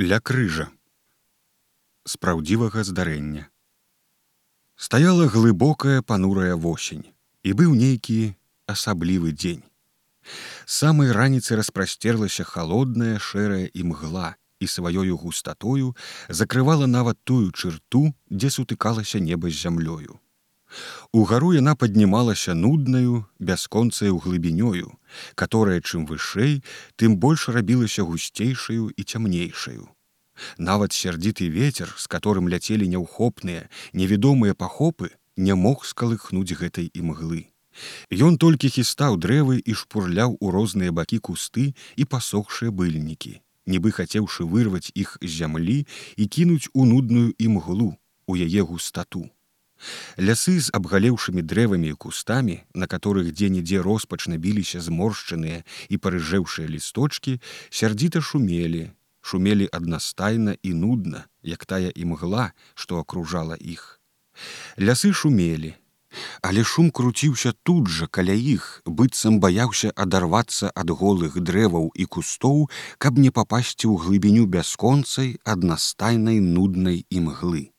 ля крыжа з праўдзівага здарэння. Стаяла глыбокая панурая восень і быў нейкі асаблівы дзень. Самай раніцы распрасцерлася холодная шэрая імгла і сваёю густатою закрывала нават тую чырту дзе сутыкалася неба з зямлёю Угару яна паднімалася нуднаю, бясконцаю глыбінёю, которая чым вышэй, тым больш рабілася гусцейшаю і цямнейшаю. Нават сярдзіты ветер, з которым ляцелі няўхопныя, невядомыя пахопы, не мог скалыхнуць гэтай імглы. Ён толькі хістаў дрэвы і шпурляў у розныя бакі кусты і пасохшыя быльнікі, нібы хацеўшы вырваць іх з зямлі і кінуць у нудную імглу у яе густату. Лясы з абгалеўшымі дрэвамі і кустамі, на которых дзе-нідзе роспачна біліся зморшчаныя і парыжэўшыя лісточки, сярдзіта шумелі, шумелі аднастайна і нудна, як тая імгла, што акружала іх. Лясы шумелі, Але шум круціўся тут жа каля іх, быццам баяўся адарвацца ад голых дрэваў і кустоў, каб не папасці ў глыбіню бясконцай аднастайнай нуднай імглы.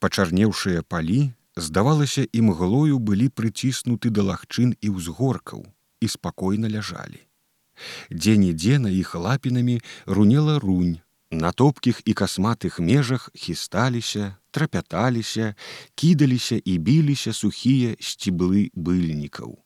Пачарнеўшыя палі, здавалася, імглою былі прыціснуты да лагчын і ўзгоркаў і спакойна ляжалі. Дзе-нідзе на іх лапінамі рунела рунь, на топкіх і касматых межах хісталіся, трапяталіся, кідаліся і біліся сухія сціблы быльнікаў.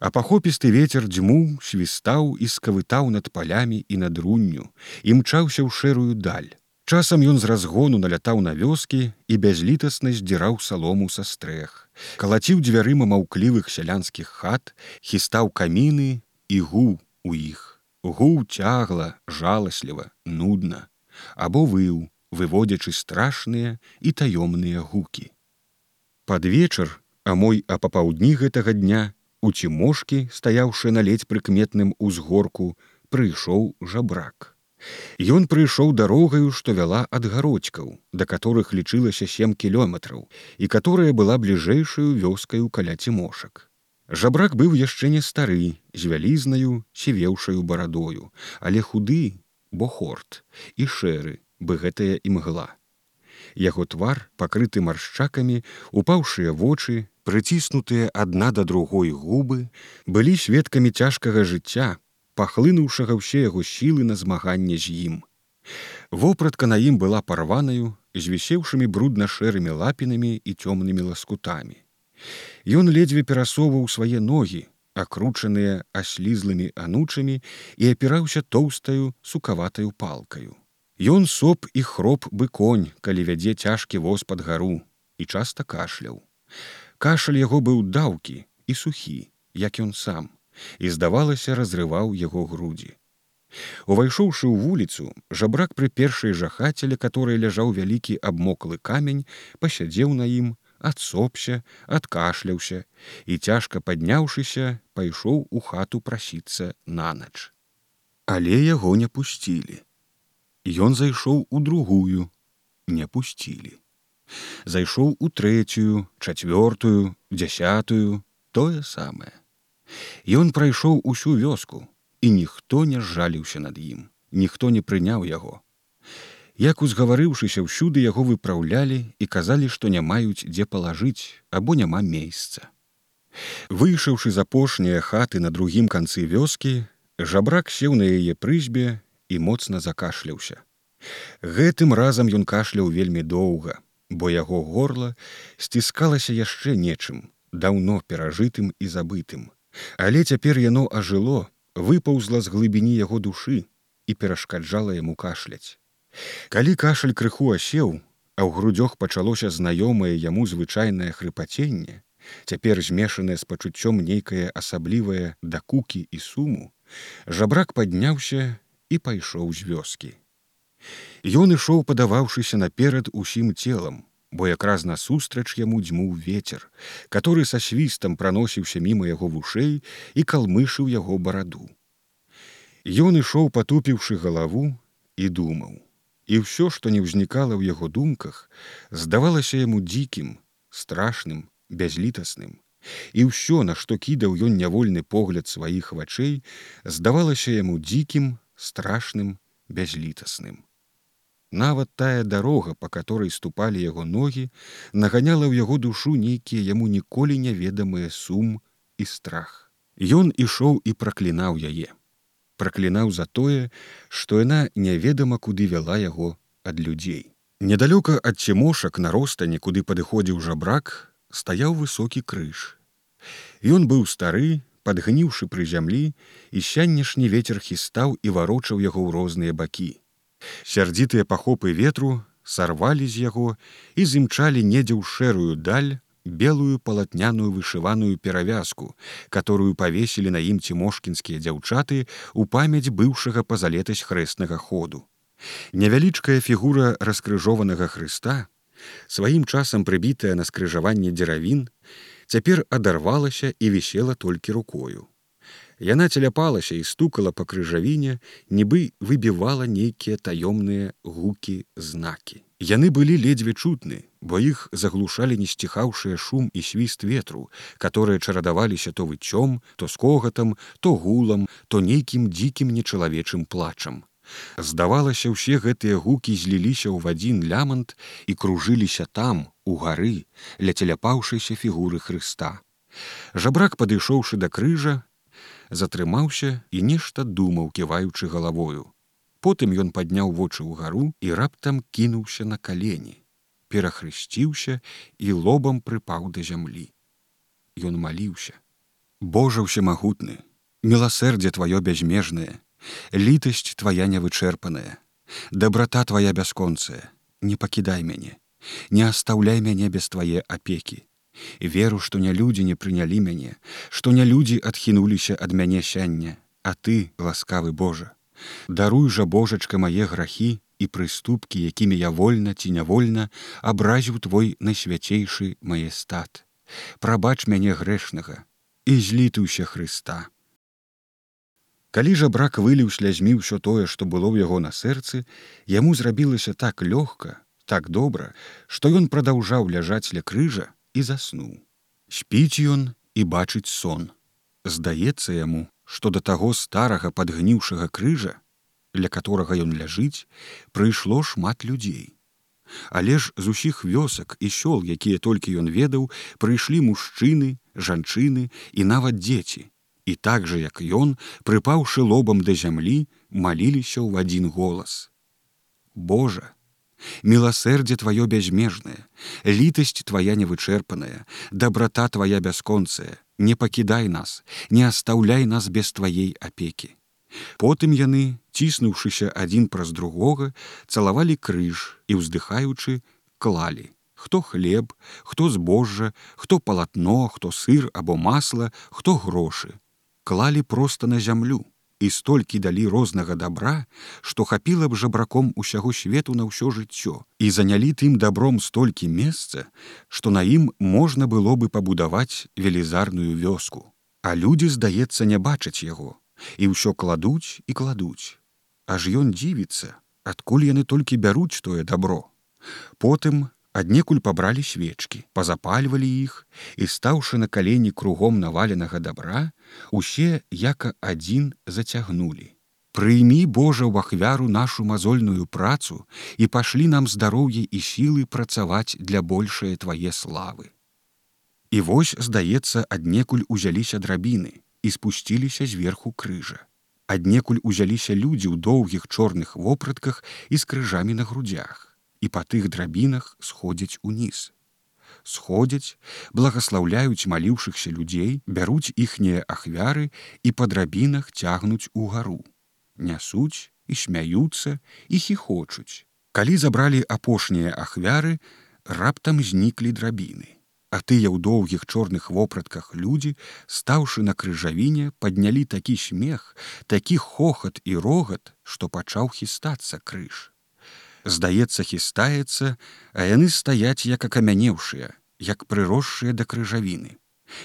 А пахопісты ветер дзьму свістаў і скавытаў над палямі і над рунню, і мчаўся ў шэрую даль. Часам ён з разгону налятаў на вёскі і бязлітасна здзіраў салому са стрэх, калаціў дзвярыма маўклівых сялянскіх хат, хістаў каміны і гу у іх. Гу цягла, жаласліва, нудна, або выў, выводзячы страшныя і таёмныя гукі. Пад вечар, а мой а папаўдні гэтага дня, у цімошкі, стаяўшы на ледзь прыкметным узгорку, прыйшоў жабрак. Ён прыйшоў дарогаю, што вяла ад гародкаў, да которых лічылася сем кілёметраў і которая была бліжэйшую вёскаю каля цімошак. Жабрак быў яшчэ не стары, з вялізнаю, сівеўшаю барадою, але худы, бо хорт і шэры бы гэтая імгла. Яго твар, пакрыты маршчакамі, упаўшыя вочы, прыціснутыя адна да другой губы, былі сведкамі цяжкага жыцця, пахлынуўшага ўсе яго сілы на змаганне з ім. Вопратка на ім была парванаю, з вісеўшымі брудна-шэрымі лапінамі і цёмнымі ласкутамі. Ён ледзьве перасоўваў свае ногі, акручаныя аслізлымі анучамі і апіраўся тоўстаю сукаватаю палкаю. Ён соп і хроп бы конь, калі вядзе цяжкі воз пад гару і часта кашляў. Кашаль яго быў даўкі і сухі, як ён сам і здавалася разрываў яго грудзі. Увайшоўшы ў вуліцу, жабрак пры першай жахацеля, которой ляжаў вялікі абмоклы камень, пасядзеў на ім, адсопся, адкашляўся і цяжка падняўшыся, пайшоў у хату прасіцца нанач. Але яго не пусцілі. Ён зайшоў у другую, не пусцілі. Зайшоў у трэцюю, чацвёртую, дзясятую, тое самае. Ён прайшоў усю вёску, і ніхто не жаліўся над ім, ніхто не прыняў яго. Як узгаварыўшыся ўсюды яго выпраўлялі і казалі, што не маюць дзе палажыць або няма месяца. Выйшаўшы з апошнія хаты на другім канцы вёскі, жабрак сеў на яе прызьбе і моцна закашляўся. Гэтым разам ён кашляў вельмі доўга, бо яго горла сціскалася яшчэ нечым, даўно перажытым і забытым. Але цяпер яно ажыло, выпаўзла з глыбіні яго душы і перашкаджала яму кашляць. Калі кашаль крыху асеў, а ў грудзёх пачалося знаёмае яму звычайнае хрыпаценне, цяпер змешанае з пачуццём нейкае асаблівае дакукі і суму, жабрак падняўся і пайшоў з вёскі. Ён ішоў падаваўшыся наперад усім целам, бо якраз насустрач яму дзьмуў ветер, который са свістам праносіўся мімо яго вушэй і калмышыў яго бараду. Ён ішоў патупіўшы галаву і думаў. І ўсё, што не ўзнікала ў яго думках, здавалася яму дзікім, страшным, бязлітасным. І ўсё, на што кідаў ён нявольны погляд сваіх вачэй, здавалася яму дзікім, страшным, бязлітасным. Нават тая дарога, па которой ступалі яго ногі, наганяла ў яго душу нейкія яму ніколі няведамыя сум і страх. Ён ішоў і праклінаў яе. Праклінаў за тое, што яна няведама куды вяла яго ад людзей. Недалёка ад цімошак на ростане, куды падыходзіў жабрак, стаяў высокі крыж. Ён быў стары, падгніўшы пры зямлі, і сянешні ветер хістаў і варочаў яго ў розныя бакі. Сярдзітыя пахопы ветру сарвалі з яго і зімчалі недзе ў шэрую даль белую палатняную вышываную перавязку, которую павесілі на ім цімошкінскія дзяўчаты у памяць быўшага пазалетась хрэснага ходу. Невялічкая фігура раскрыжованага Хрыста, сваім часам прыбітая на скрыжаванне дзеравін, цяпер адарвалася і вісела толькі рукою. Яна цяляпалася і стукала па крыжавіне, нібы выбівала нейкія таёмныя гукі знакі. Яны былі ледзьве чутны, бо іх заглушалі несціхаўшыя шум і свіст ветру, которые чарадаваліся то выццём, то скогатам, то гулам, то нейкім дзікім нечалавечым плачам. Здавалася, усе гэтыя гукі зліліся ў адзін лямант і кружыліся там, у гары, ля целяпаўшайся фігуры Хрыста. Жабрак, падышоўшы да крыжа, затрымаўся і нешта думаў ківаючы галавою. Потым ён падняў вочы ў гару і раптам кінуўся на калені, перахрысціўся і лобам прыпаў да зямлі. Ён маліўся: Божа ўсемагутны, міласэрдзе тваё бязмежнае, літасць твоя невычэрпаная, дабрата твоя бясконцая, не пакідай мяне, не astаўляй мяне без твае апекі веру што не людзі не прынялі мяне што не людзі адхінуліся ад мяне сяння а ты ласкавы Божа даруй жа божачка мае грахі і прыступкі якімі я вольна ці нявольна абразіў твой найсвяцейшы мае стат прабач мяне грэшнага і злітуйся Хрыста Калі жа брак выліў слязьмі ўсё тое, што было ў яго на сэрцы, яму зрабілася так лёгка, так добра, што ён прадаўжаў ляжаць ля крыжа і заснуў. Спіць ён і бачыць сон. Здаецца яму, што да таго старага падгніўшага крыжа, ля которого ён ляжыць, прыйшло шмат людзей. Але ж з усіх вёсак і сёл, якія толькі ён ведаў, прыйшлі мужчыны, жанчыны і нават дзеці. І так жа, як ён, прыпаўшы лобам да зямлі, маліліся ў адзін голас. Божа, міласэрдзе твоё бязмежнае літасць твоя невычэрпаная доброта твоя бясконцая не пакідай нас не оставляй нас без твоей апекі потым яны ціснуўшыся адзін праз другога цалавалі крыж і ўздыхаючы клалі. Хто хлеб хто збожжа хто палатно хто сыр або масла хто грошы. Клалі проста на зямлю і столькі далі рознага добра, што хапіла б жабраком усяго свету на ўсё жыццё і занялі тым добром столькі месца, што на ім можна было бы пабудаваць велізарную вёску. А людзі, здаецца, не бачаць яго і ўсё кладуць і кладуць. Аж ён дзівіцца, адкуль яны толькі бяруць тое добро. Потым аднекуль пабралі свечкі, пазапальвалі іх і стаўшы на калені кругом наваленага добра, усе яка адзін зацягнулі. Прыймі Божа ў ахвяру нашу мазольную працу і пашлі нам здароўе і сілы працаваць для большае твае славы. І вось, здаецца, аднекуль узяліся драбіны і спусціліся зверху крыжа. Аднекуль узяліся людзі ў доўгіх чорных вопратках і з крыжамі на грудях і па тых драбінах сходзяць уніз. Сходзяць, благаслаўляюць маліўшыхся людзей, бяруць іхнія ахвяры і па драбінах цягнуць угару. Нясуць і смяюцца і хіхочуць. Калі забралі апошнія ахвяры, раптам зніклі драбіны. А тыя ў доўгіх чорных вопратках людзі, стаўшы на крыжавіне, паднялі такі смех, такі хохат і рогат, што пачаў хістацца крыж здаецца хістаецца, а яны стаяць як акамянеўшыя, як прыросшыя да крыжавіны.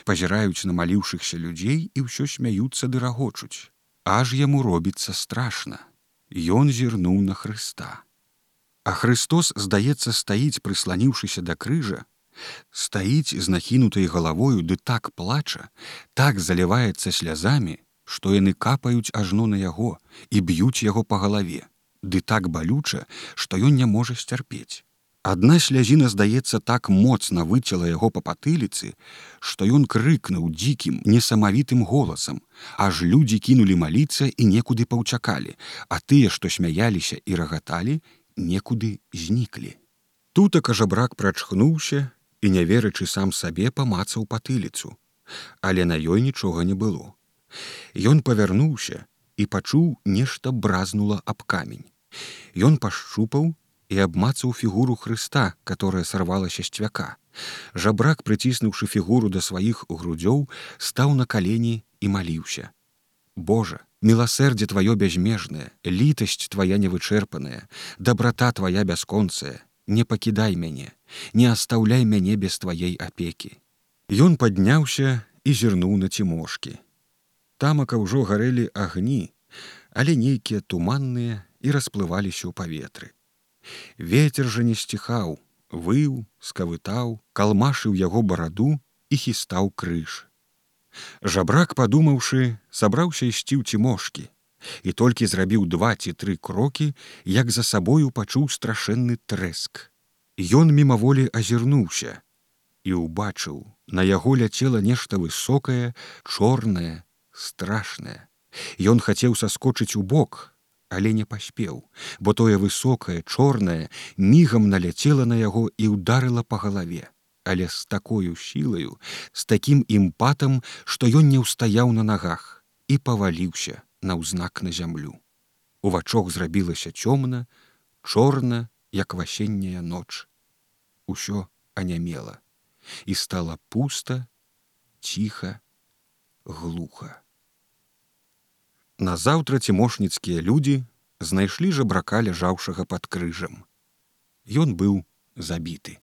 Пазіраюць на маліўшыхся людзей і ўсё смяюцца ды рагочуць. Аж яму робіцца страшна. Ён зірнуў на Хрыста. А Христос, здаецца, стаіць, прысланіўшыся да крыжа, стаіць з нахінутай галавою ды так плача, так заліваецца слязамі, што яны капаюць ажно на яго і б'юць яго па галаве ды так балюча, што ён не можа сцярпець. Адна слязіна, здаецца, так моцна выцела яго па патыліцы, што ён крыкнуў дзікім, несамавітым голасам, аж людзі кінулі маліцца і некуды паўчакалі, а тыя, што смяяліся і рагаталі, некуды зніклі. Тутака жабрак прачхнуўся і, не верачы сам сабе памацаў патыліцу, але на ёй нічога не было. Ён павярнуўся і пачуў нешта бразнула аб камень. Ён пашчупаў і абмацаў фігуру Хрыста, которая сарвалася сцвяка. Жабрак, прыціснуўшы фігуру да сваіх грудзёў, стаў на калені і маліўся. Божа, міласэрдзе тваё бязмежнае, літасць твоя невычэрпаная, дабрата твоя бясконцая, не пакідай мяне, не astаўляй мяне без тваей апекі. Ён падняўся і зірнуў на цімошкі. Тамака ўжо гарэлі агні, але нейкія туманныя і расплываліся ў паветры. Вецер жа не сціхаў, выў, скавытаў, калмашыў яго бараду і хістаў крыж. Жабрак, падумаўшы, сабраўся ісці ў цімошкі і толькі зрабіў два ці тры крокі, як за сабою пачуў страшэнны трэск. Ён мімаволі азірнуўся і ўбачыў, на яго ляцела нешта высокае, чорнае, страшнае. Ён хацеў саскочыць у бок, але не паспеў, бо тое высокае, чорнае мігам наляцела на яго і ударыла па галаве, але з такою сілаю, з такім імпатам, што ён не ўстаяў на нагах і паваліўся на ўзнак на зямлю. У вачок зрабілася цёмна, чорна, як васенняя ноч. Усё анямела і стала пуста, ціха, глуха. Назаўтра цімошніцкія людзі знайшлі жабрака ляжаўшага пад крыжам. Ён быў забіты.